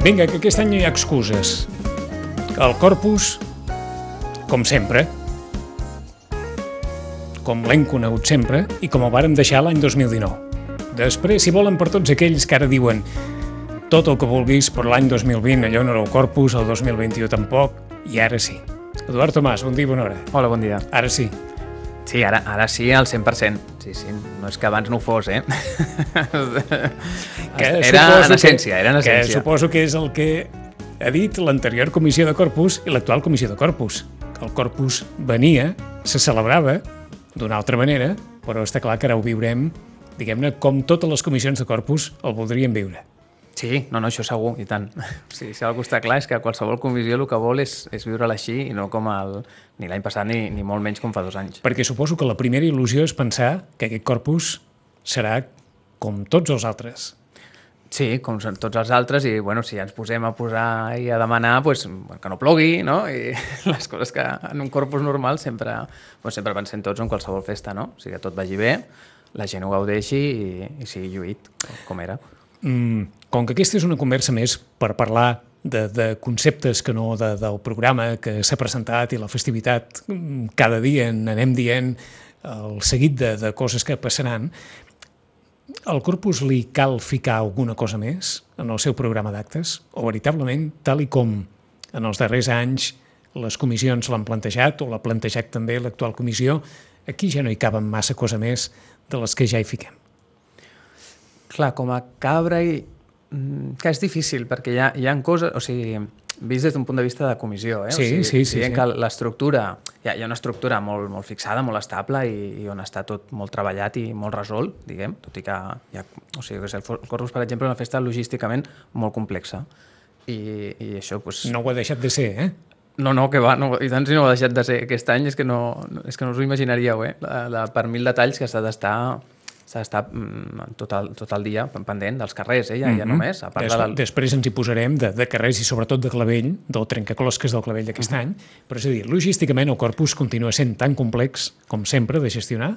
Vinga, que aquest any no hi ha excuses. El Corpus, com sempre, com l'hem conegut sempre i com el vàrem deixar l'any 2019. Després, si volen, per tots aquells que ara diuen tot el que vulguis, per l'any 2020 allò no era el Corpus, el 2021 tampoc, i ara sí. Eduard Tomàs, bon dia, bona hora. Hola, bon dia. Ara sí. Sí, ara, ara sí, al 100%. Sí, sí, no és que abans no ho fos, eh? Que era en essència, que, era en Que essència. suposo que és el que ha dit l'anterior comissió de Corpus i l'actual comissió de Corpus. El Corpus venia, se celebrava d'una altra manera, però està clar que ara ho viurem, diguem-ne, com totes les comissions de Corpus el voldrien viure. Sí, no, no, això segur, i tant. Sí, si algú està clar és que qualsevol comissió el que vol és, és viure-la així i no com el, ni l'any passat ni, ni molt menys com fa dos anys. Perquè suposo que la primera il·lusió és pensar que aquest Corpus serà com tots els altres. Sí, com són tots els altres, i bueno, si ja ens posem a posar i a demanar pues, que no plogui, no? I les coses que en un corpus normal sempre, bueno, sempre pensem tots en qualsevol festa, no? O sigui, que tot vagi bé, la gent ho gaudeixi i, i sigui lluït, com era. Mm, com que aquesta és una conversa més per parlar de, de conceptes que no de, del programa que s'ha presentat i la festivitat, mm, cada dia en anem dient el seguit de, de coses que passaran, al Corpus li cal ficar alguna cosa més en el seu programa d'actes? O veritablement, tal i com en els darrers anys les comissions l'han plantejat o l'ha plantejat també l'actual comissió, aquí ja no hi caben massa cosa més de les que ja hi fiquem. Clar, com a cabra i... mm, Que és difícil, perquè hi ha, hi ha coses... O sigui, vist des d'un punt de vista de comissió, eh? Sí, o sigui, sí, sí, dient sí. que l'estructura... Hi ha, hi ha una estructura molt, molt fixada, molt estable i, i on està tot molt treballat i molt resolt, diguem, tot i que hi ha... O sigui, el Corpus, per exemple, és una festa logísticament molt complexa. I, i això, doncs... No ho ha deixat de ser, eh? No, no, que va, no, i tant si no ho ha deixat de ser aquest any, és que no, no- és que no us ho imaginaríeu, eh? La, la, per mil detalls que s'ha d'estar s'ha d'estar mm, tot, el, tot el dia pendent dels carrers, eh? ja, ja només, a part Des, de la... Després ens hi posarem de, de carrers i sobretot de clavell, del trencaclosques del clavell d'aquest any, però és a dir, logísticament el corpus continua sent tan complex com sempre de gestionar?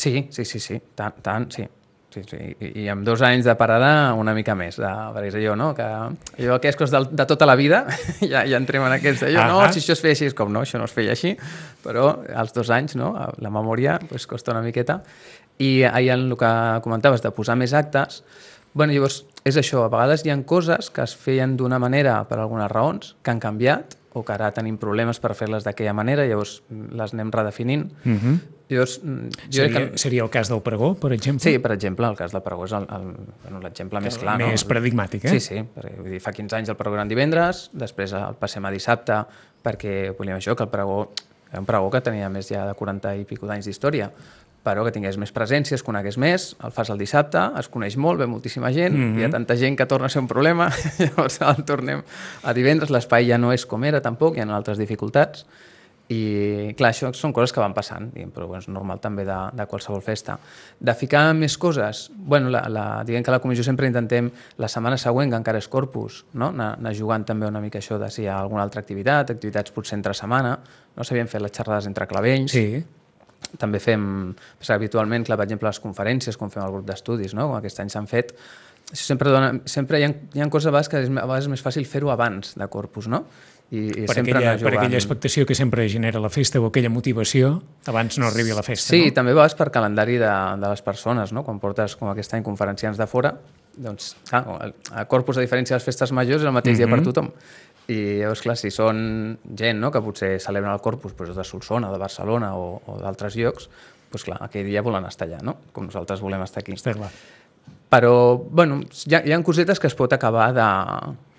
Sí, sí, sí, sí, tant, tant sí. Sí, sí. I, I amb dos anys de parada una mica més, de, perquè allò, no? Que allò que és cos de, de tota la vida, ja, ja entrem en aquests, allò, no, si això es feia així, és com, no, això no es feia així, però als dos anys, no, la memòria pues, costa una miqueta. I ahir en el que comentaves de posar més actes, bueno, llavors és això, a vegades hi ha coses que es feien d'una manera per algunes raons, que han canviat, o que ara tenim problemes per fer-les d'aquella manera, llavors les anem redefinint. Mm -hmm. Llavors, mm, jo Seria, que... seria el cas del pregó, per exemple? Sí, per exemple, el cas del Pregó és el- bueno, l'exemple més clar. Més no? paradigmàtic, eh? Sí, sí. perquè, Vull dir, fa 15 anys el Pregó era en divendres, després el passem a dissabte perquè volíem això, que el Pregó era un Pregó que tenia més ja de 40 i pico d'anys d'història, però que tingués més presència, es conegués més, el fas el dissabte, es coneix molt, ve moltíssima gent, mm -hmm. hi ha tanta gent que torna a ser un problema, llavors el tornem a divendres, l'espai ja no és com era tampoc, hi ha altres dificultats, i clar, això són coses que van passant, diguem, però bueno, és normal també de, de qualsevol festa. De ficar més coses, bueno, la, la, diguem que la comissió sempre intentem la setmana següent, que encara és Corpus, no? anar, anar jugant també una mica això de si hi ha alguna altra activitat, activitats potser entre setmana, no s'havien fet les xerrades entre clavells, Sí. També fem, perquè habitualment, clar, per exemple, les conferències, com fem el grup d'estudis, no? com aquest any s'han fet, sempre, dona, sempre hi ha, hi ha coses a vegades que és, a vegades és més fàcil fer-ho abans de Corpus, no? I, i Per sempre aquella, per aquella expectació que sempre genera la festa o aquella motivació abans no arribi a la festa, Sí, no? també vas per calendari de, de les persones, no? Quan portes, com aquest any, conferenciants de fora, doncs, clar, el, el Corpus, a diferència de les festes majors, és el mateix dia per tothom. I llavors, clar, si són gent no? que potser celebren el Corpus doncs, de Solsona, de Barcelona o, o d'altres llocs, doncs, clar, aquell dia volen estar allà, no? com nosaltres volem estar aquí. Està clar. Però, bueno, hi ha, hi ha cosetes que es pot acabar de...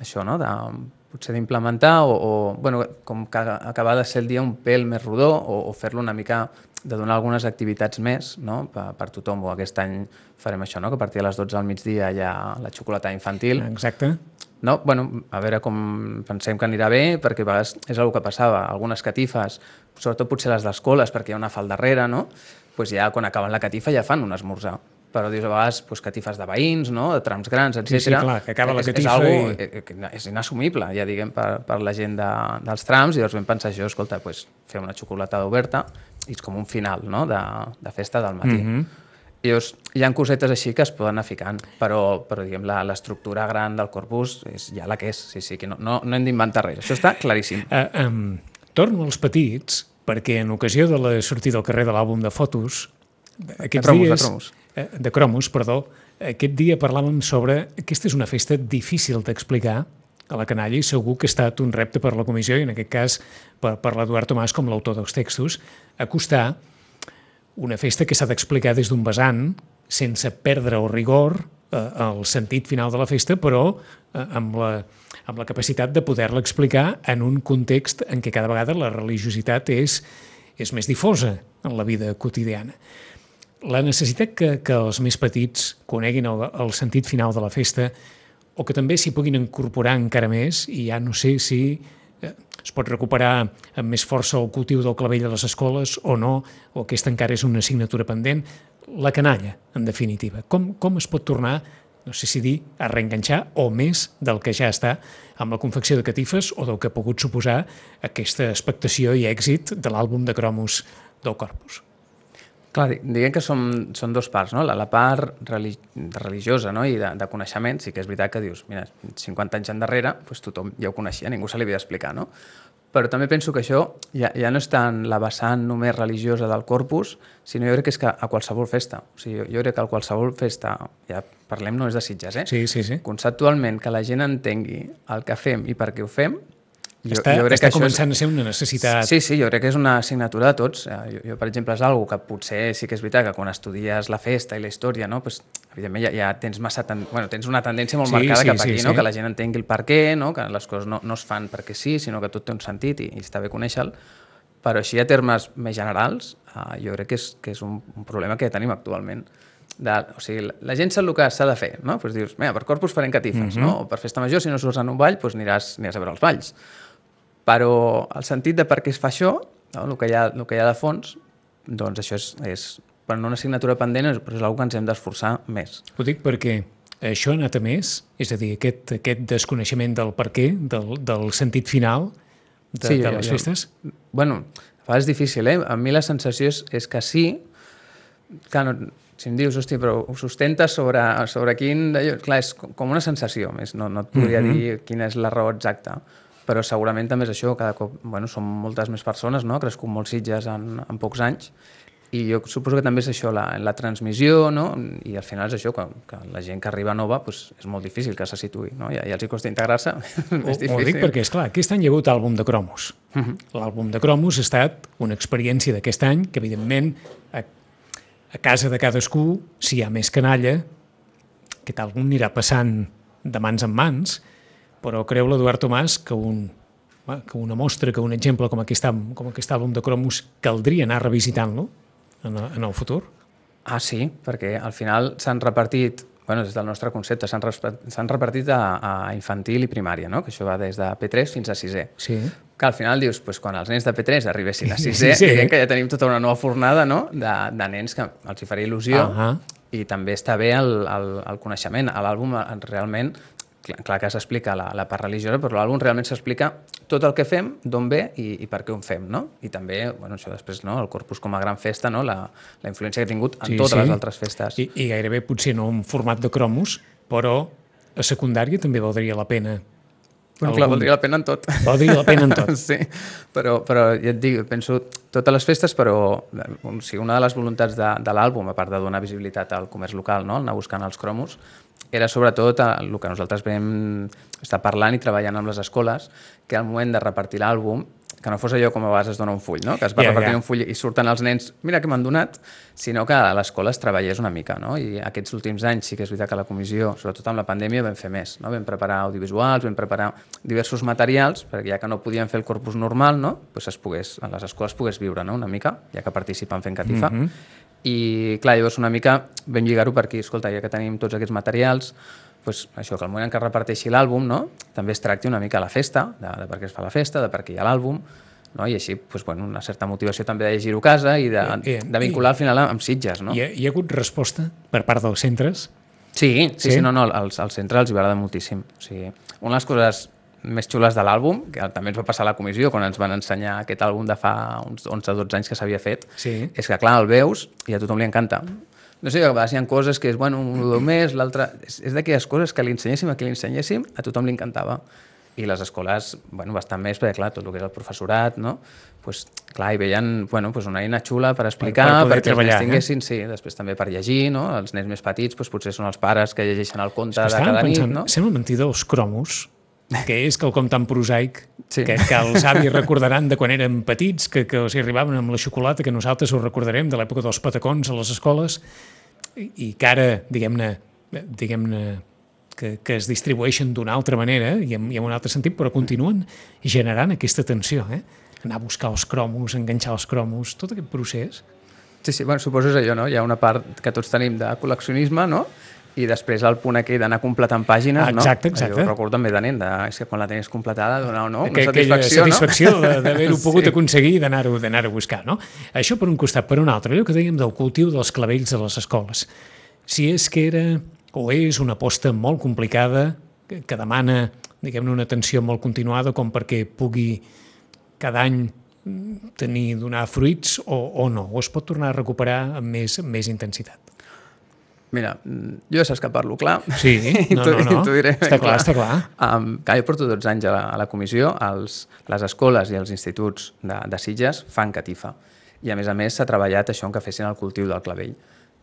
Això, no?, de potser d'implementar o, o, bueno, com que acabar de ser el dia un pèl més rodó o, o fer-lo una mica de donar algunes activitats més no? per, per tothom. O aquest any farem això, no? que a partir de les 12 al migdia hi ha la xocolata infantil. Exacte. No? Bueno, a veure com pensem que anirà bé, perquè a vegades és el que passava. Algunes catifes, sobretot potser les d'escoles, perquè hi ha una fal darrere, no? pues ja quan acaben la catifa ja fan un esmorzar. Però dius a vegades pues, catifes de veïns, no? de trams grans, etc. Sí, sí, clar, que acaba la és, catifa és, algo, i- que és inassumible, ja diguem, per, per la gent de, dels trams, i llavors vam pensar això, escolta, pues, fer una xocolata oberta i és com un final no? de, de festa del matí. Mm -hmm. I llavors, hi ha cosetes així que es poden anar ficant, però, però diguem, la- l'estructura gran del corpus és ja la que és, sí, sí, que no, no, no hem d'inventar res, això està claríssim. Uh, um, torno als petits, perquè en ocasió de la sortida al carrer de l'àlbum de fotos, aquests cromos, de dies... cromos. eh, de cromos, perdó. Aquest dia parlàvem sobre... Aquesta és una festa difícil d'explicar a la canalla i segur que ha estat un repte per la comissió i en aquest cas per, per l'Eduard Tomàs com l'autor dels textos, acostar una festa que s'ha d'explicar des d'un vessant sense perdre el rigor, eh, el sentit final de la festa, però eh, amb, la, amb la capacitat de poder-la explicar en un context en què cada vegada la religiositat és, és més difosa en la vida quotidiana. La necessitat que, que els més petits coneguin el, el sentit final de la festa o que també s'hi puguin incorporar encara més i ja no sé si eh, es pot recuperar amb més força el cultiu del clavell a les escoles o no, o aquesta encara és una assignatura pendent. La canalla, en definitiva. Com, com es pot tornar, no sé si dir, a reenganxar o més del que ja està amb la confecció de catifes o del que ha pogut suposar aquesta expectació i èxit de l'àlbum de cromos del Corpus. Clar, di- diguem que són, són dos parts, no? La, la part relig religiosa no? i de, de coneixement, sí que és veritat que dius, mira, 50 anys endarrere, doncs tothom ja ho coneixia, ningú se li havia d'explicar, no? Però també penso que això ja, ja no és tant la vessant només religiosa del corpus, sinó jo crec que és que a qualsevol festa. O sigui, jo, jo crec que a qualsevol festa, ja parlem només de Sitges, eh? Sí, sí, sí. Conceptualment, que la gent entengui el que fem i per què ho fem, jo, està jo crec està que això és, començant a ser una necessitat Sí, sí, jo crec que és una assignatura de tots. Eh, Jo, jo per exemple, és algo que potser sí que és veritat que quan estudies la festa i la història, no? pues, evidentment ja, ja tens, massa ten... bueno, tens una tendència molt Sí, marcada sí, cap sí, aquí, sí. no? que la gent entengui el per què, no? que les coses no, no es fan perquè sí, sinó que tot té un sentit i, i està bé conèixer-lo. Però així a termes més generals, eh, jo crec que és, que és un, un problema que tenim actualment. De, o sigui, la, la gent sap el que s'ha de fer, no? Pues dius, mira, per corpus farem catifes, Mhm. no? O per festa major, si no surts en un ball, doncs aniràs, aniràs a veure els balls però el sentit de per què es fa això, no? el, que hi ha, el que hi ha de fons, doncs això és, és per una assignatura pendent, però és una que ens hem d'esforçar més. Ho dic perquè això ha anat a més, és a dir, aquest, aquest desconeixement del per què, del, del sentit final de, Sí, de jo- les jo- festes. bueno, a vegades és difícil, eh? A mi la sensació és, és que sí, que no, si em dius, hòstia, però ho sustentes sobre, sobre quin... Clar, és com una sensació, més. No, no et podria mm -hmm. dir quina és la raó exacta, però segurament també és això, cada cop, bueno, som moltes més persones, no? Ha crescut molts Sitges en, en pocs anys, i jo suposo que també és això, la, la transmissió, no? I al final és això, que, que la gent que arriba nova pues, és molt difícil que se situï, no? Ja, ja els hi costa integrar-se, és més ho difícil. dic perquè, és clar, aquest any hi ha hagut àlbum de cromos. L'àlbum de cromos ha estat una experiència d'aquest any que, evidentment, a, a casa de cadascú, si hi ha més canalla, aquest àlbum anirà passant de mans en mans, però creu l'Eduard Tomàs que un que una mostra, que un exemple com aquest, com aquest àlbum de cromos caldria anar revisitant-lo en, en el futur? Ah, sí, perquè al final s'han repartit, bueno, des del nostre concepte, s'han repartit a, a infantil i primària, no? que això va des de P3 fins a 6è. Sí. Que al final dius, pues, quan els nens de P3 arribessin a 6è, Sí, sí. que ja tenim tota una nova fornada no? de, de nens que els hi faria il·lusió Ahà. i també està bé el, el, el coneixement. A l'àlbum realment, clar, clar que s'explica la, la part religiosa, però l'àlbum realment s'explica tot el que fem, d'on ve i, i per què ho fem, no? I també, bueno, això després, no? el Corpus com a gran festa, no? la, la influència que ha tingut en Sí, totes sí. les altres festes. I, I gairebé potser no en format de cromos, però a secundària també valdria la pena. Bueno, clar, valdria la pena en tot. Valdria la pena en tot. sí, però, però ja et dic, penso totes les festes, però o sigui, una de les voluntats de, de l'àlbum, a part de donar visibilitat al comerç local, no? anar buscant els cromos, era sobretot el que nosaltres vam estar parlant i treballant amb les escoles, que al moment de repartir l'àlbum, que no fos allò com a vegades es dona un full, no? que es va yeah, repartir ja. un full i surten els nens, mira què m'han donat, sinó que a l'escola es treballés una mica. No? I aquests últims anys sí que és veritat que la comissió, sobretot amb la pandèmia, vam fer més. No? Vam preparar audiovisuals, vam preparar diversos materials, perquè ja que no podíem fer el corpus normal, no? pues es pogués, a les escoles pogués viure no? una mica, ja que participen fent catifa. Mm -hmm. I clar, llavors una mica vam lligar-ho per aquí, escolta, ja que tenim tots aquests materials, pues, això, que al moment en què es reparteixi l'àlbum, no? també es tracti una mica la festa, de, de per què es fa la festa, de per què hi ha l'àlbum, no? i així pues, bueno, una certa motivació també de llegir-ho a casa i de, I- i- de vincular al final amb Sitges. No? Hi, ha, hi ha hagut resposta per part dels centres? Sí, sí, Sí? sí, no, no, als, als centres els hi va agradar moltíssim. O sigui, una de les coses més xules de l'àlbum, que també ens va passar a la comissió quan ens van ensenyar aquest àlbum de fa uns 11-12 anys que s'havia fet, Sí. és que, clar, el veus i a tothom li encanta. No sé, a vegades hi ha coses que és, bueno, un o més, l'altre... És, és d'aquelles coses que li ensenyéssim a qui li ensenyéssim, a tothom li encantava. I les escoles, bueno, bastant més, perquè, clar, tot el que és el professorat, no? Pues, clar, hi veien, bueno, pues una eina xula per explicar, Per- per perquè els treballar, nens tinguessin, sí, després també per llegir, no? Els nens més petits, pues, potser són els pares que llegeixen el conte de cada nit, pensant, no? sembla mentida els cromos, que és quelcom tan prosaic Sí. que, que els avis recordaran de quan eren petits, que, que els arribaven amb la xocolata, que nosaltres ho recordarem de l'època dels patacons a les escoles, i, i que ara, diguem-ne, diguem-ne que, que es distribueixen d'una altra manera i en, i en un altre sentit, però continuen generant aquesta tensió, eh? anar a buscar els cromos, enganxar els cromos, tot aquest procés. Sí, sí, bueno, suposo que és allò, no? Hi ha una part que tots tenim de col·leccionisme, no? I després el punt aquell d'anar completant pàgines, no? Exacte, exacte. Jo ho recordo també de nen, de, és que quan la tenies completada donava no? una Aquella satisfacció, satisfacció no? d'haver-ho Sí. pogut aconseguir i d'anar-ho d'anar a buscar. No? Això per un costat. Per un altre, allò que dèiem del cultiu dels clavells a les escoles. Si és que era o és una aposta molt complicada que, que demana diguem-ne una atenció molt continuada com perquè pugui cada any mm, tenir, donar fruits o, o no, o es pot tornar a recuperar amb més, amb més intensitat. Mira, mm, jo saps que parlo clar. Sí, no, t'ho- no, no. t'ho diré Està clar, està clar. Um, clar, jo porto 12 anys a la, a la comissió, els, les escoles i els instituts de, de Sitges fan catifa. I a més a més s'ha treballat això en que fessin el cultiu del clavell.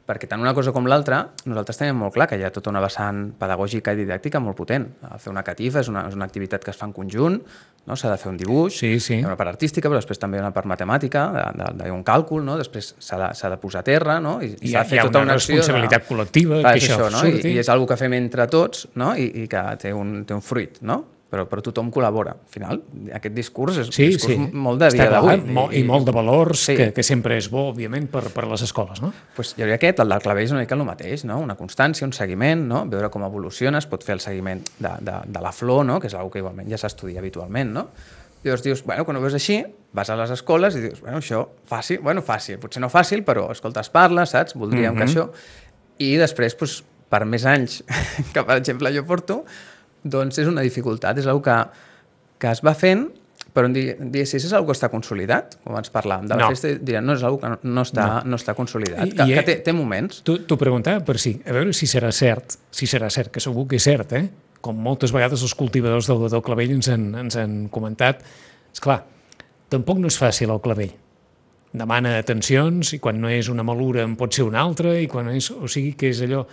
Perquè tant una cosa com l'altra, nosaltres tenim molt clar que hi ha tota una vessant pedagògica i didàctica molt potent. Fer una catifa és una, és una activitat que es fa en conjunt, no? s'ha de fer un dibuix, Sí, sí. una part artística, però després també una part matemàtica, d'un càlcul, no? després s'ha de, de posar a terra, no? i, Hi s'ha ha, de fer hi ha tota una una acció de- responsabilitat col·lectiva Clar, que això, això, no? surti. I, I és algo que fem entre tots no? I, i que té un, té un fruit, no? Però, però tothom col·labora. Al final, aquest discurs és Sí, un discurs sí. molt de dia d'avui. mo- I molt de valors Sí. que, que sempre és bo, òbviament, per, per les escoles, no? Pues jo diria que aquest, el del clavell és una mica el mateix, no? una constància, un seguiment, no? veure com evoluciona, es pot fer el seguiment de, de, de la flor, no? que és una que igualment ja s'estudia habitualment, no? I llavors dius, bueno, quan ho veus així, vas a les escoles i dius, bueno, això, fàcil, bueno, fàcil, potser no fàcil, però, escolta, es parla, saps? Voldríem Mhm. que això... I després, pues, per més anys que, per exemple, jo porto, doncs és una dificultat, és una que, que es va fent, però en di- diguessis, és una que està consolidat? Com abans parlàvem de la No. festa, dirien, no, és una que no, no, està, no. no està consolidat, I- que, i que té, té moments. T'ho preguntava per si, a veure si serà cert, si serà cert, que segur que és cert, eh? Com moltes vegades els cultivadors del, del clavell ens han, ens han comentat. És clar, tampoc no és fàcil el clavell. Demana atencions i quan no és una malura en pot ser una altra i quan és, o sigui que és allò...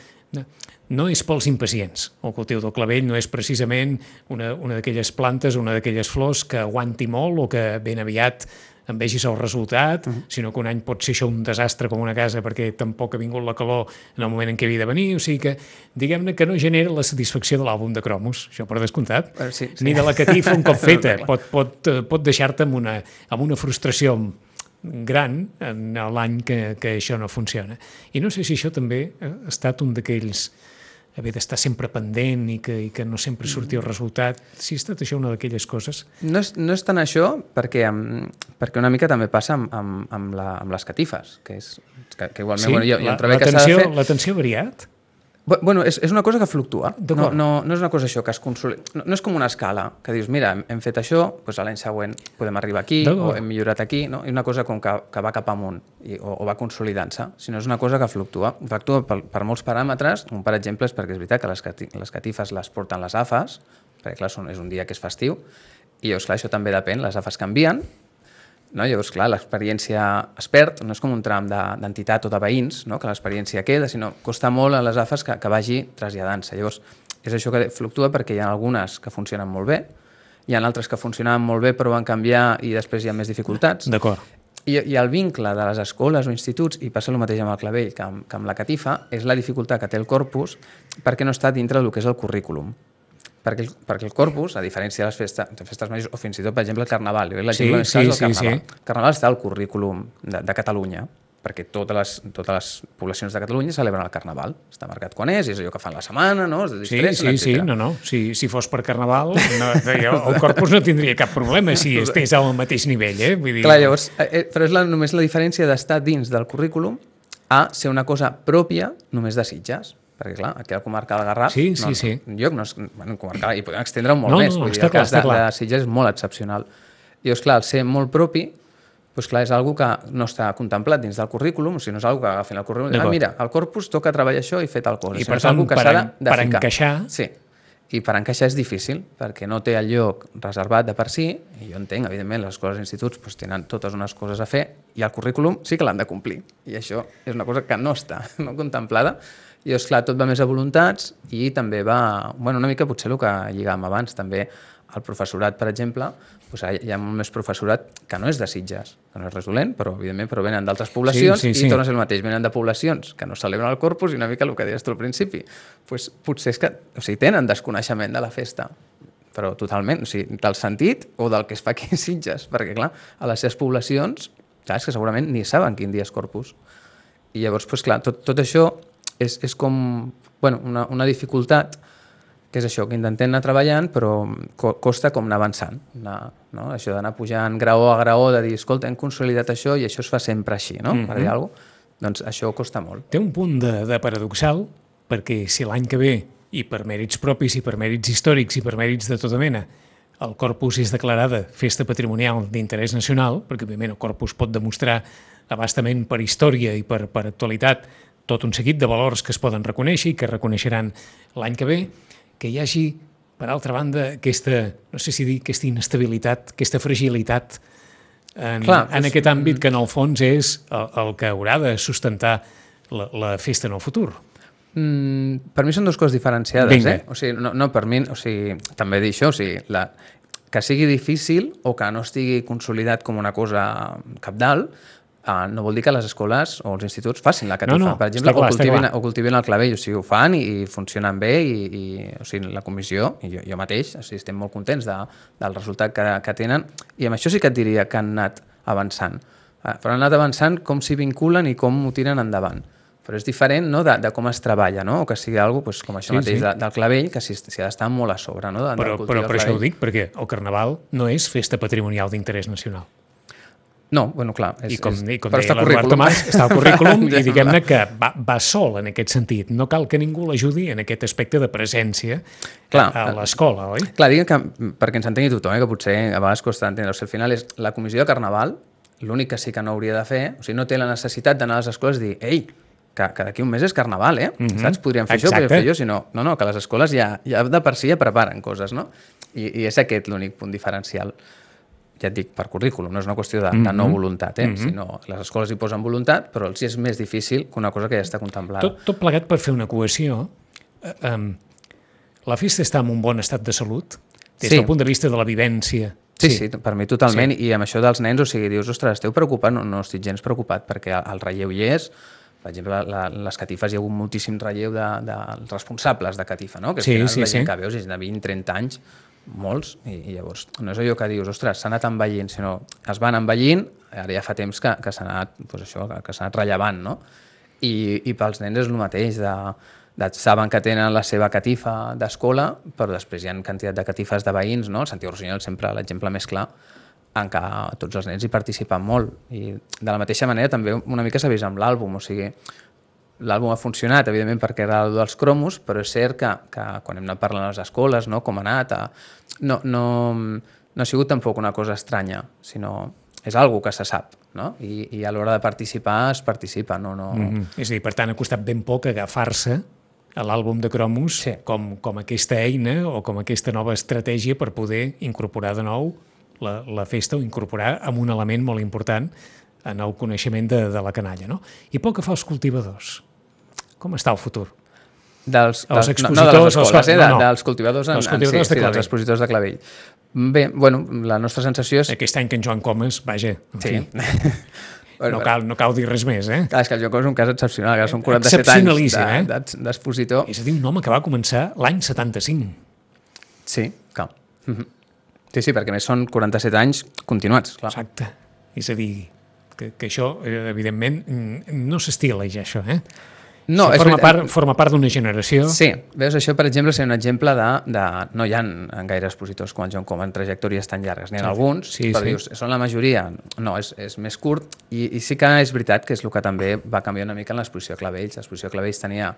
No, és pels impacients. El cultiu del clavell no és precisament una, una d'aquelles plantes, una d'aquelles flors que aguanti molt o que ben aviat en vegis el resultat, uh -huh. sinó que un any pot ser això un desastre com una casa perquè tampoc ha vingut la calor en el moment en què havia de venir, o sigui que diguem-ne que no genera la satisfacció de l'àlbum de cromos, això per descomptat, Eh, sí, sí. ni de la catifa un cop feta, pot, pot, eh, pot deixar-te amb, una, amb una frustració gran en l'any que, que això no funciona. I no sé si això també ha estat un d'aquells haver d'estar sempre pendent i que, i que no sempre surti el resultat. Si ha estat això una d'aquelles coses... No és, no és tant això, perquè, um, perquè una mica també passa amb, amb, amb, la, amb les catifes, que és que, que igualment bueno, un treball que s'ha de l'atenció fer. l'atenció ha variat? Bu- Bueno, és, és una cosa que fluctua. No, no, no és una cosa això que es consolida. No, no és com una escala, que dius, mira, hem, hem fet això, doncs a l'any següent podem arribar aquí, o hem millorat aquí, no? És una cosa com que, que va cap amunt i, o, o va consolidant-se, sinó és una cosa que fluctua. Fluctua per, per molts paràmetres. Un, per exemple, és perquè és veritat que les, cati les catifes les porten les AFAs, perquè clar, són, és un dia que és festiu, i llavors, clar, això també depèn, les AFAs canvien, no? Llavors, clar, l'experiència es perd, no és com un tram de- d'entitat o de veïns, no? que l'experiència queda, sinó costa molt a les AFAs que, que vagi traslladant-se. Llavors, és això que fluctua perquè hi ha algunes que funcionen molt bé, hi ha altres que funcionaven molt bé però van canviar i després hi ha més dificultats. D'acord. I, I el vincle de les escoles o instituts, i passa el mateix amb el clavell que amb, que amb la catifa, és la dificultat que té el corpus perquè no està dintre del que és el currículum. Perquè el, perquè el corpus, a diferència de les festes, de festes majors, o fins i tot, per exemple, el carnaval, jo crec que l'exemple Sí, sí, sí, carnaval. sí. El carnaval està al currículum de, de Catalunya, perquè totes les, totes les poblacions de Catalunya celebren el carnaval. Està marcat quan és, és allò que fan la setmana, no? Es Sí, sí, sí, etcètera. no, no. Si, si fos per Carnaval, no, el corpus no tindria cap problema si estés al mateix nivell, eh? Vull dir, Clar, llavors, eh, eh, però és la, només la diferència d'estar dins del currículum a ser una cosa pròpia només de Sitges. Perquè, clar, aquí al comarca del Garraf... Sí, sí, no, sí. Un lloc no és... Bueno, comarcal, i podem extendre molt No, més. no, vull dir, està el clar, cas està de, clar. de Sitges és molt excepcional. I, és clar, al ser molt propi, doncs clar, és algo que no està contemplat dins del currículum, o sigui, no és algo que agafin el currículum, ah, mira, el corpus toca treballar això i fer tal cosa. I per tant, que per en- de per ficar. encaixar- Sí, i per encaixar és difícil, perquè no té el lloc reservat de per si, i jo entenc, evidentment, les escoles i instituts doncs, tenen totes unes coses a fer, i el currículum sí que l'han de complir, i això és una cosa que no està no contemplada, i és clar, tot va més a voluntats, i també va, bueno, una mica potser el que lligàvem abans, també el professorat, per exemple, doncs hi ha molt més professorat que no és de Sitges, que no és res dolent, però evidentment però venen d'altres poblacions sí, sí. i torna a ser el mateix, venen de poblacions que no celebren el corpus i una mica el que deies tu al principi, pues, potser és que o sigui, tenen desconeixement de la festa, però totalment, o sigui, del sentit o del que es fa aquí a Sitges, perquè clar, a les seves poblacions, clar, és que segurament ni saben quin dia és corpus. I llavors, pues, clar, tot, tot això és, és com bueno, una, una dificultat que és això, que intentem anar treballant, però co costa com anar avançant. Anar, no? Això d'anar pujant graó a graó, de dir, escolta, hem consolidat això i això es fa sempre així, no? Mm -hmm. Per dir alguna cosa. Doncs això costa molt. Té un punt de, de paradoxal, perquè si l'any que ve, i per mèrits propis, i per mèrits històrics, i per mèrits de tota mena, el Corpus és declarada festa patrimonial d'interès nacional, perquè, òbviament, el Corpus pot demostrar abastament per història i per, per actualitat tot un seguit de valors que es poden reconèixer i que reconeixeran l'any que ve, que hi hagi, per altra banda, aquesta, no sé si dir, aquesta inestabilitat, aquesta fragilitat en, Clar, en és- aquest àmbit que en el fons és el, el que haurà de sustentar la, la festa en el futur. Mm, per mi són dues coses diferenciades, Vinga. eh? O sigui, no, no, per mi, o sigui, també dir això, o sigui, la, que sigui difícil o que no estigui consolidat com una cosa capdalt, uh, no vol dir que les escoles o els instituts facin la catifa. No, no, per exemple, clar, o, cultivin, clar. o cultivin el clavell, o sigui, ho fan i, i funcionen bé i, i o sigui, la comissió, i jo, jo mateix, o sigui, estem molt contents de, del resultat que, que tenen i amb això sí que et diria que han anat avançant. Uh, però han anat avançant com s'hi vinculen i com ho tiren endavant però és diferent no, de, de com es treballa, no? o que sigui alguna cosa com això Sí, mateix sí. De, del clavell, que s'hi ha d'estar molt a sobre. No? De, Però, però per això ho dic, perquè el Carnaval no és festa patrimonial d'interès nacional. No, bueno, clar. És, I com, és, i com deia l'Eduard. Tomàs, està al currículum i diguem-ne que va, va sol en aquest sentit. No cal que ningú l'ajudi en aquest aspecte de presència Clar. a l'escola, oi? Clar, diguem que, perquè ens entengui tothom, eh, que potser a vegades costa entendre, o sigui, al final és la comissió de Carnaval, l'únic que sí que no hauria de fer, o sigui, no té la necessitat d'anar a les escoles i dir, ei, que, que d'aquí un mes és Carnaval, eh? Mm -hmm. Saps? Podríem fer això, Exacte. podríem fer allò, si no, no, no, que les escoles ja, ja de per si ja preparen coses, no? I, i és aquest l'únic punt diferencial ja et dic, per currículum, no és una qüestió de, de no voluntat, eh? Mm -hmm. sinó les escoles hi posen voluntat, però els és més difícil que una cosa que ja està contemplada. Tot, tot plegat per fer una cohesió. Eh, um, la festa està en un bon estat de salut, des Sí. del punt de vista de la vivència. Sí, sí, sí, per mi totalment. Sí. I amb això dels nens, o sigui, dius, ostres, esteu preocupat? No, no estic gens preocupat, perquè el, el relleu hi és. Per exemple, la, les catifes hi ha hagut moltíssim relleu de, de responsables de catifa, no? Que Sí, final sí, la gent sí. que veus és de 20, 30 anys, molts, i, i llavors no és allò que dius, ostres, s'ha anat envellint, sinó es van envellint, ara ja fa temps que, que s'ha anat, doncs això, que, que s'ha anat rellevant, no? I, I pels nens és el mateix, de, de, saben que tenen la seva catifa d'escola, però després hi ha quantitat de catifes de veïns, no? El Santiago Rossinyol sempre l'exemple més clar, en què tots els nens hi participen molt. I de la mateixa manera també una mica s'ha vist amb l'àlbum, o sigui, l'àlbum ha funcionat, evidentment, perquè era el dels cromos, però és cert que, que quan hem anat parlant a les escoles, no, com ha anat, a, no, no, no ha sigut tampoc una cosa estranya, sinó és algo que se sap, no? I, i a l'hora de participar es participa, no... no... Mm -hmm. És a dir, per tant, ha costat ben poc agafar-se a l'àlbum de cromos Sí. com, com aquesta eina o com aquesta nova estratègia per poder incorporar de nou la, la festa o incorporar amb un element molt important en el coneixement de, de la canalla. No? I pel que fa als cultivadors, com està el futur? Dels, Els dels, no, no de expositors, les escoles, eh? no, De, no. dels cultivadors en, Els en cultivadors sí, de sí, dels expositors de clavell. Bé, bueno, la nostra sensació és... Aquest any que en Joan Comas, vaja, en Sí. fi, no, cal, no cal dir res més, eh? Clar, és que el Jocó és un cas excepcional, que són 47 anys Excepcionalíssim, de- eh? d'expositor. És a dir, un home que va començar l'any 75. Sí, clar. Mhm. Sí, sí, perquè més són 47 anys continuats, clar. Exacte. És a dir, que, que això, eh, evidentment, mm, no s'estila ja, això, eh? No, això és forma, veritat. part, forma part d'una generació. Sí, veus, això, per exemple, seria un exemple de... de no hi ha en gaire expositors com el John Com en trajectòries tan llargues. N'hi ha Sí. alguns, Sí, però sí. dius, són la majoria? No, és, és més curt i, i sí que és veritat que és el que també va canviar una mica en l'exposició Clavells. L'exposició Clavells tenia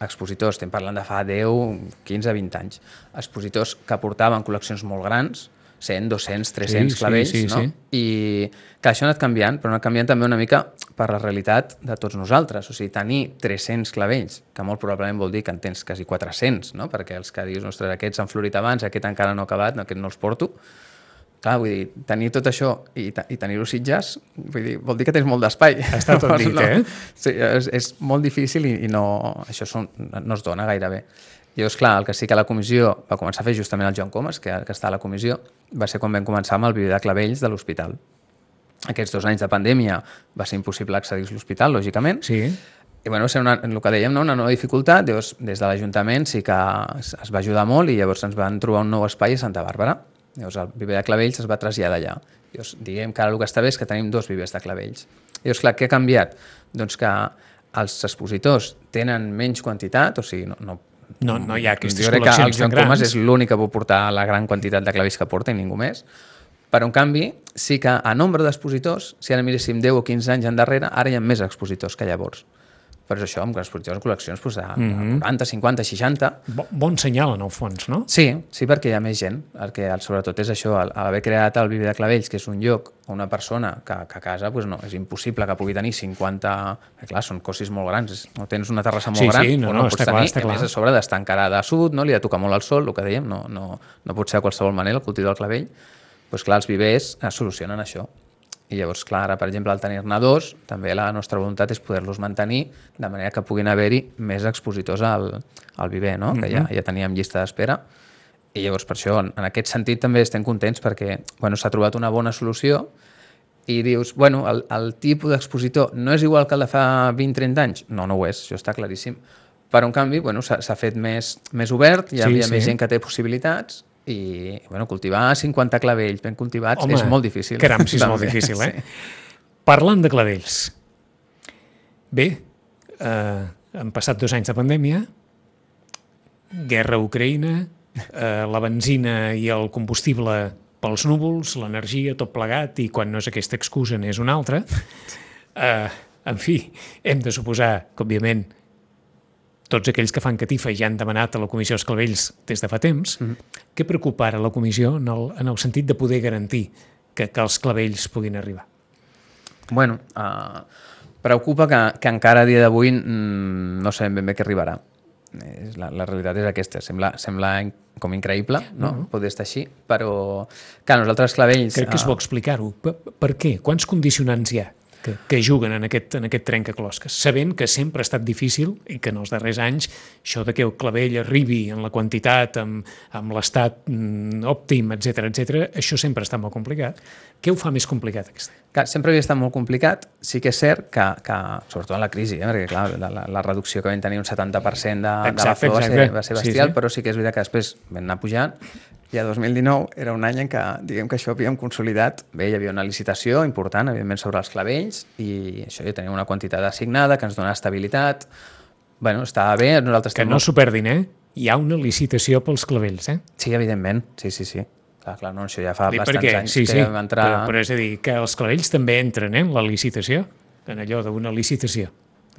expositors, estem parlant de fa 10, 15, 20 anys, expositors que portaven col·leccions molt grans, 100, 200, 300 sí, clavells, sí, no? sí. I que això ha anat canviant, però ha anat canviant també una mica per la realitat de tots nosaltres. O sigui, tenir 300 clavells, que molt probablement vol dir que en tens quasi 400, no? perquè els que dius, ostres, aquests han florit abans, aquest encara no ha acabat, no, aquest no els porto. Clar, vull dir, tenir tot això i, i tenir-ho Sitges, vull dir, vol dir que tens molt d'espai. Està tot dit, no, eh? Sí, és, és molt difícil i, i no, això són, no es dona gaire bé. Llavors, clar, el que sí que la comissió va començar a fer justament el Joan Comas, que, que està a la comissió, va ser quan vam començar amb el viver de clavells de l'hospital. Aquests dos anys de pandèmia va ser impossible accedir a l'hospital, lògicament, Sí. i bueno, va ser una, el que dèiem, no? una nova dificultat, llavors des de l'Ajuntament sí que es, es va ajudar molt i llavors ens van trobar un nou espai a Santa Bàrbara. Llavors el viver de clavells es va traslladar allà. Llavors, diguem que ara el que està bé és que tenim dos vivers de clavells. Llavors, clar, què ha canviat? Doncs que els expositors tenen menys quantitat, o sigui, no, no No, no hi ha aquestes jo crec que el Joan Comas és l'únic que pot portar la gran quantitat de clavells que porta i ningú més. Però, en canvi, sí que a nombre d'expositors, si ara miréssim 10 o 15 anys endarrere, ara hi ha més expositors que llavors. Però és això, amb expositors en col·leccions doncs, de, Mhm. de 40, 50, 60... Bo, bon senyal, en el fons, no? Sí, sí, perquè hi ha més gent. El que sobretot és això, el, haver creat el Viver de Clavells, que és un lloc o una persona que, que a casa doncs no, és impossible que pugui tenir 50... Eh, clar, són cossis molt grans, no tens una terrassa molt Sí, gran, sí, no, no, no, està pots clar, tenir, i a més clar. a sobre d'estar encarada a sud, no? li ha de tocar molt el sol, el que dèiem, no, no, no pot ser de qualsevol manera el cultiu del clavell. Doncs clar, els vivers eh, solucionen això. I llavors, clar, ara, per exemple, al tenir-ne dos, també la nostra voluntat és poder-los mantenir de manera que puguin haver-hi més expositors al, al viver, no? que ja, ja teníem llista d'espera. I llavors, per això, en, en aquest sentit també estem contents perquè bueno, s'ha trobat una bona solució i dius, bueno, el, el tipus d'expositor no és igual que el de fa 20-30 anys? No, no ho és, això està claríssim. Però, en canvi, bueno, s'ha fet més, més obert, hi Sí, havia sí. més gent que té possibilitats i bueno, cultivar 50 clavells ben cultivats Home, és molt difícil. Caram, sí, és molt difícil, eh? sí. Parlant de clavells. Bé, eh, han passat dos anys de pandèmia, guerra a Ucraïna, eh, la benzina i el combustible pels núvols, l'energia, tot plegat, i quan no és aquesta excusa n'és una altra. Eh, en fi, hem de suposar que, òbviament, tots aquells que fan catifa ja han demanat a la Comissió dels Clavells des de fa temps. Mm -hmm. Què preocupa ara la Comissió en el, en el sentit de poder garantir que, que els clavells puguin arribar? Bueno, uh, preocupa que, que encara a dia d'avui mm, no sabem ben bé què arribarà. És, la, la realitat és aquesta. Sembla, sembla com increïble, no? Uh -huh. Poder estar així, però que nosaltres clavells... Crec que és ah, bo explicar-ho. Per, per què? Quants condicionants hi ha que, que juguen en aquest, en aquest trencaclosques? Sabent que sempre ha estat difícil i que en els darrers anys això de que el clavell arribi en la quantitat, amb, amb l'estat mm, òptim, etc etc, això sempre està molt complicat. Què ho fa més complicat, aquest? que sempre havia estat molt complicat. Sí que és cert que, que sobretot en la crisi, eh? perquè clar, la, la, la reducció que vam tenir un 70% de, de la Exacte, flor va ser, exacte. va ser Sí, bestial, sí. però sí que és veritat que després vam anar pujant i a 2019 era un any en què diguem que això havíem consolidat. Bé, hi havia una licitació important, evidentment, sobre els clavells i això ja teníem una quantitat assignada que ens donava estabilitat. bueno, estava bé, nosaltres Que tenim no s'ho perdin, eh? Hi ha una licitació pels clavells, eh? Sí, evidentment, sí, sí, sí. Clar, clar, no, això ja fa Dic bastants perquè, anys sí, que sí, vam entrar... però, però és a dir, que els clavells també entren eh, en la licitació, en allò d'una licitació.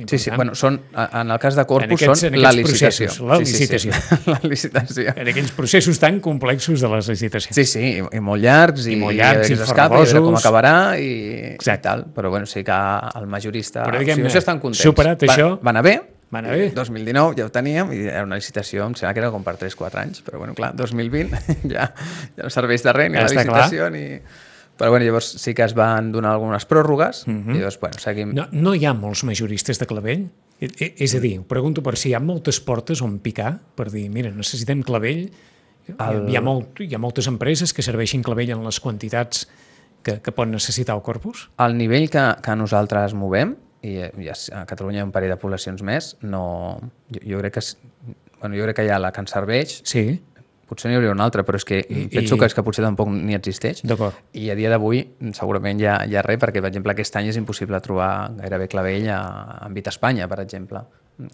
Sí, sí, bueno, són, en el cas de Corpus aquests- són la licitació. processos, la Sí, sí, sí. licitació. la licitació. En aquells processos tan complexos de les licitacions. Sí, sí, i, i molt llargs, i, I molt llargs, i, i s'escapa, i com acabarà, i, Exacte. i tal. Però bueno, sí que el majorista... Però, o diguem-ne, sigui, estan contents. superat va, això- Va anar bé, Va anar bé. 2019 ja ho teníem, i era una licitació, em sembla que era com per 3-4 anys, però bueno, clar, 2020 ja, ja no serveix de res, ni Ja la licitació, ni... Però bueno, llavors sí que es van donar algunes pròrrogues, i llavors, bueno, seguim... Mhm. No, no hi ha molts majoristes de clavell? I- i- És a dir, ho pregunto per si hi ha moltes portes on picar, per dir, mira, necessitem clavell, El- hi, ha molt, hi ha moltes empreses que serveixin clavell en les quantitats que, que pot necessitar el corpus? El nivell que, que nosaltres movem, i, i a Catalunya hi ha un parell de poblacions més, no, jo, jo, crec que, bueno, jo crec que hi ha la que ens serveix, Sí, potser n'hi hauria una altra, però és que I- penso i- que és que potser tampoc ni existeix. d'acord. I a dia d'avui segurament hi ha, hi ha res, perquè, per exemple, aquest any és impossible trobar gairebé clavell a, en Vit Espanya, per exemple,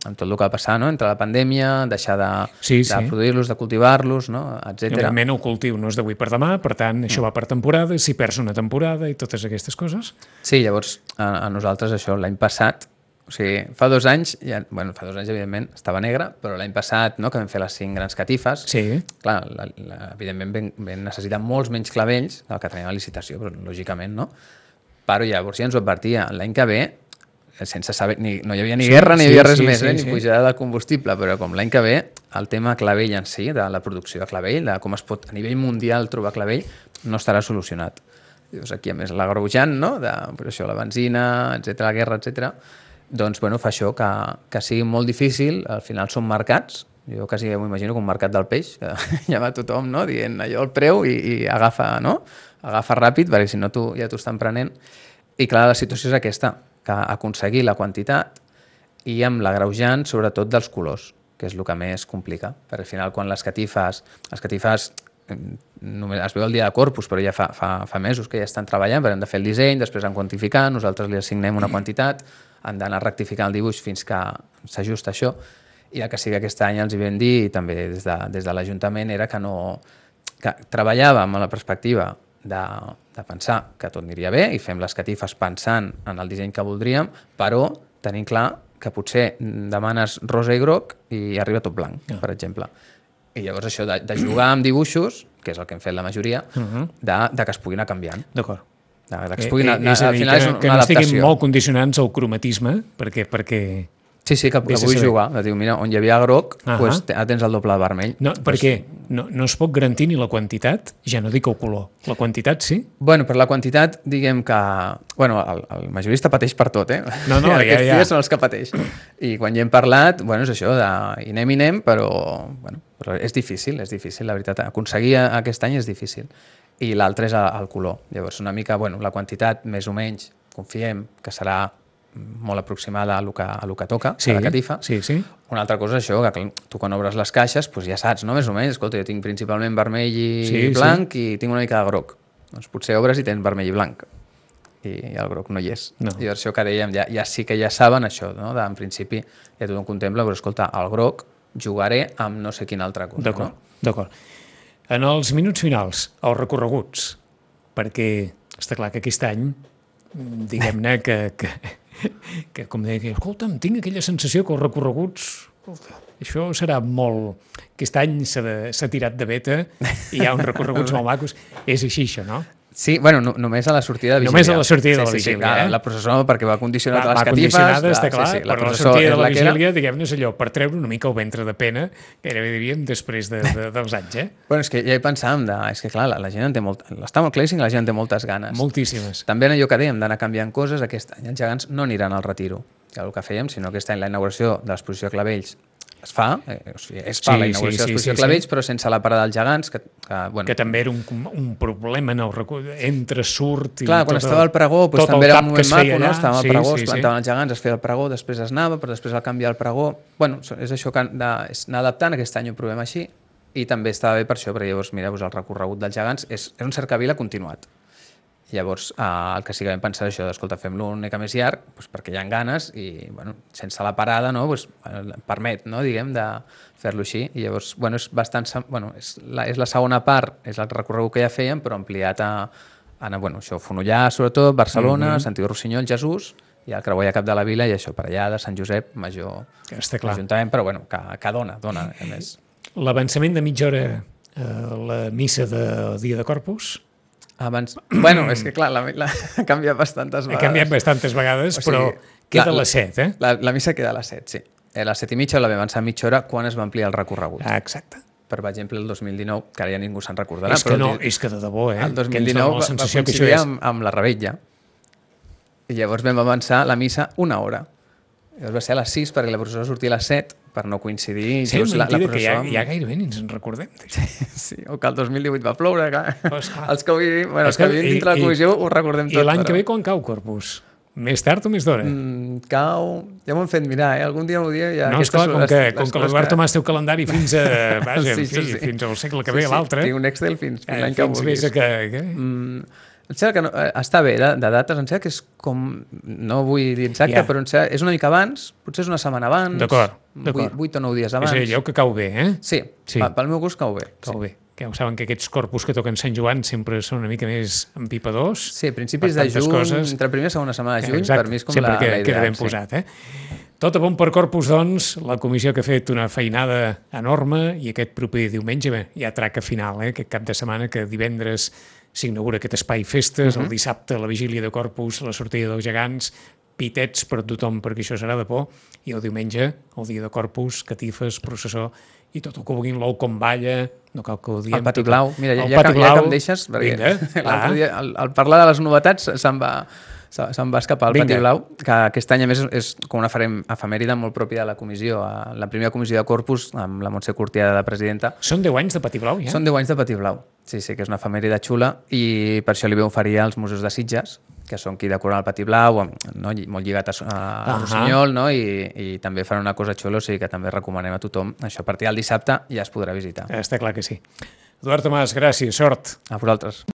amb tot el que va passar, no? entre la pandèmia, deixar de, Sí, de sí. produir-los, de cultivar-los, no? etc. Evidentment el cultiu no és d'avui per demà, per tant, això va per temporada, si perds una temporada i totes aquestes coses. Sí, llavors a, a nosaltres això l'any passat O sigui, fa dos anys, ja, bueno, fa dos anys, evidentment, estava negre, però l'any passat, no?, que vam fer les cinc grans catifes, Sí. clar, la, la, evidentment vam, vam necessitar molts menys clavells del que teníem a licitació, però lògicament, no? Però llavors ja ens ho advertia, l'any que ve, sense saber, ni, no hi havia ni Sí, guerra ni hi sí, havia res sí, més, sí, eh, ni sí. pujada de combustible, però com l'any que ve, el tema clavell en si, de la producció de clavell, de com es pot a nivell mundial trobar clavell, no estarà solucionat. Llavors aquí, a més, l'agroujant, no?, de pues, això, la benzina, etc la guerra, etc. doncs, bueno, fa això que, que sigui molt difícil, al final són mercats, jo quasi m'ho imagino com un mercat del peix, que ja va tothom no? dient allò el preu i, i agafa, no? agafa ràpid, perquè si no tu, ja t'ho estan prenent. I clar, la situació és aquesta, que aconseguir la quantitat i amb l'agreujant, sobretot dels colors, que és el que més complica. Per al final, quan les catifes, les catifes eh, només es veu el dia de Corpus, però ja fa, fa, fa mesos que ja estan treballant, però hem de fer el disseny, després han quantificar, nosaltres li assignem una quantitat, han d'anar rectificant el dibuix fins que s'ajusta això, i el que sí que aquest any els hi vam dir, i també des de, des de l'Ajuntament, era que no que treballàvem amb la perspectiva de, de pensar que tot aniria bé i fem les catifes pensant en el disseny que voldríem, però tenint clar que potser demanes rosa i groc i arriba tot blanc, Ah. per exemple. I llavors això de, de jugar amb dibuixos, que és el que hem fet la majoria, de, de que es puguin anar canviant. D'acord. Que es puguin anar, és a al dir, final és que, una que no estiguin molt condicionants al cromatisme, perquè, perquè Sí, sí, que, que vull jugar. Dir, mira, on hi havia groc, Ahà. pues, te- ara tens el doble de vermell. No, perquè no, no es pot garantir ni la quantitat, ja no dic el color. La quantitat sí, Bueno, per la quantitat, diguem que... Bueno, el, el majorista pateix per tot, eh? No, no, I ja, Aquests ja. dies són els que pateix. I quan ja hem parlat, bueno, és això, de i anem i anem, però, bueno, però és difícil, és difícil, la veritat. Aconseguir aquest any és difícil. I l'altre és el, color. Llavors, una mica, bueno, la quantitat, més o menys, confiem que serà molt aproximada a lo que, a lo que toca, sí, a la catifa. sí, sí. Una altra cosa és això, que tu quan obres les caixes doncs ja saps, no? més o menys, escolta, jo tinc principalment vermell i Sí, sí. blanc i tinc una mica de groc. Doncs potser obres i tens vermell i blanc i el groc no hi és. No. I això que dèiem, ja, ja sí que ja saben això, no? de, en principi ja tothom contempla, però escolta, el groc jugaré amb no sé quina altra cosa. D'acord, No? d'acord. En els minuts finals, els recorreguts, perquè està clar que aquest any, diguem-ne que, que, que com deia, que, escolta'm, tinc aquella sensació que els recorreguts, escolta, això serà molt... Aquest any s'ha tirat de beta i hi ha uns recorreguts molt macos. És així, això, no? Sí, bueno, no, només a la sortida de vigília. Només a la sortida de la sí, sí, vigília, sí, clar, eh? La processó, perquè va condicionat Va, a les va catifes. condicionada, està clar, sí, sí, però la sortida de la que era. vigília, diguem-ne, és allò, per treure una mica el ventre de pena, gairebé diríem, després de, de, dels anys, eh? Bueno, és que ja hi pensàvem, de, és que clar, la, la gent en té molt... Està molt claríssim que la gent en té moltes ganes. Moltíssimes. També en allò que dèiem d'anar canviant coses, aquest any els gegants no aniran al retiro, que el que fèiem, sinó aquest any la inauguració de l'exposició clavells es fa, eh, o sigui, es fa Sí, la sí, inauguració sí, de l'exposició sí, de clavells, sí. però sense la parada dels gegants, que, que bueno, que també era un, un problema el recu... entre surt i Clar, quan tot estava al pregó, doncs, tot el també era un moment maco, no? al Sí, pregó, sí, es plantaven els gegants, es feia el pregó, després es anava, però després al canviar el pregó... Bueno, és això que de, és anar adaptant, aquest any ho provem així, i també estava bé per això, perquè llavors, mira, doncs el recorregut dels gegants és, és un cercavila continuat. Llavors, eh, el que sí que vam pensar això, d'escolta, fem-lo una mica més llarg, doncs perquè hi ha ganes i, bueno, sense la parada, no, doncs, eh, permet, no, diguem, de fer-lo així. I llavors, bueno, és bastant... Bueno, és la, és la segona part, és el recorregut que ja fèiem, però ampliat a, a anar, bueno, això, Fonollà, sobretot, Barcelona, mm -hmm. Sant Iu Rossinyol, Jesús, i el creuer a cap de la vila, i això, per allà de Sant Josep, Major, Està clar. Ajuntament, però bueno, que, que dona, dona, a més. L'avançament de mitja hora a la missa de dia de Corpus Abans... Bueno, és que clar, la, la, ha canviat bastantes ha vegades. canviat bastantes vegades, O sigui, però queda la- a les 7, eh? La, la missa queda a les 7, sí. A les 7 i mitja la vam avançar mitja hora quan es va ampliar el recorregut. Ah, exacte. Per exemple, el 2019, que ara ja ningú se'n recordarà, és que però no, és que de debò, eh? el que ens 2019 dona va, la va coincidir amb, amb la rebetlla. I llavors vam avançar la missa una hora. Llavors va ser a les 6 perquè la processó sortia a les 7 per no coincidir Sí, just la, la mentida, que ja, ja gairebé ni ens en recordem. d'això. Sí, o que el 2018 va ploure, clar. Pues clar. Els que, vivim, bueno, els que vivim dintre la i- i- comissió ho recordem tot. I l'any però- que ve quan cau Corpus? Més tard o més d'hora? Mm, cau... Ja m'ho hem fet mirar, eh? Algun dia m'ho dia... Ja, no, esclar, com que, les com que l'Eduard Tomàs té el calendari fins a, vaja, Sí, sí, sí, sí, sí. fins al segle que Sí, ve, sí, l'altre. Tinc un Excel fins, fins Eh, l'any que fins vulguis. a que... que... Mm, em sembla que no, eh, està bé, de, de dates, em sembla que és com... No vull dir exacte, Ja. però em sembla, és una mica abans, potser és una setmana abans. D'acord, d'acord. Vuit o nou dies És abans. allò que cau bé, eh? Sí, Sí. sí. pel meu gust cau bé. Cau sí. bé. que ja saben que aquests corpus que toquen Sant Joan sempre són una mica més empipadors. Sí, principis de juny, coses. entre primera i segona setmana de juny, Exacte, per mi és com sempre la, que, la idea. queda ben sí. posat, eh? Tot a bon per Corpus, doncs, la comissió que ha fet una feinada enorme i aquest proper diumenge bé, hi ha traca final, eh? aquest cap de setmana que divendres s'inaugura aquest espai festes, uh -huh. el dissabte la vigília de Corpus, la sortida dels gegants, pitets per tothom perquè això serà de por, i el diumenge, el dia de Corpus, catifes, processó, i tot el que vulguin, l'ou com balla, no cal que ho diem. El pati blau, mira, ja, ja, que, ja que em deixes, perquè l'altre dia, al, al parlar de les novetats, se'n va, se'n va escapar el Vinga. pati blau, que aquest any, a més, és com una efem- efemèride molt pròpia de la comissió. A La primera comissió de Corpus, amb la Montse Cortià de presidenta, Són 10 anys de pati blau, ja? Són 10 anys de Pati Blau. Sí, sí, que és una efemèride xula i per això li vam oferir als museus de Sitges, que són qui decoren el Pati Blau, no, molt lligat a, a, a Ahà. Rossinyol, no? I, i també fan una cosa xula, o sigui que també recomanem a tothom. Això a partir del dissabte ja es podrà visitar. Està clar que sí. Eduard Tomàs, gràcies, sort. A vosaltres.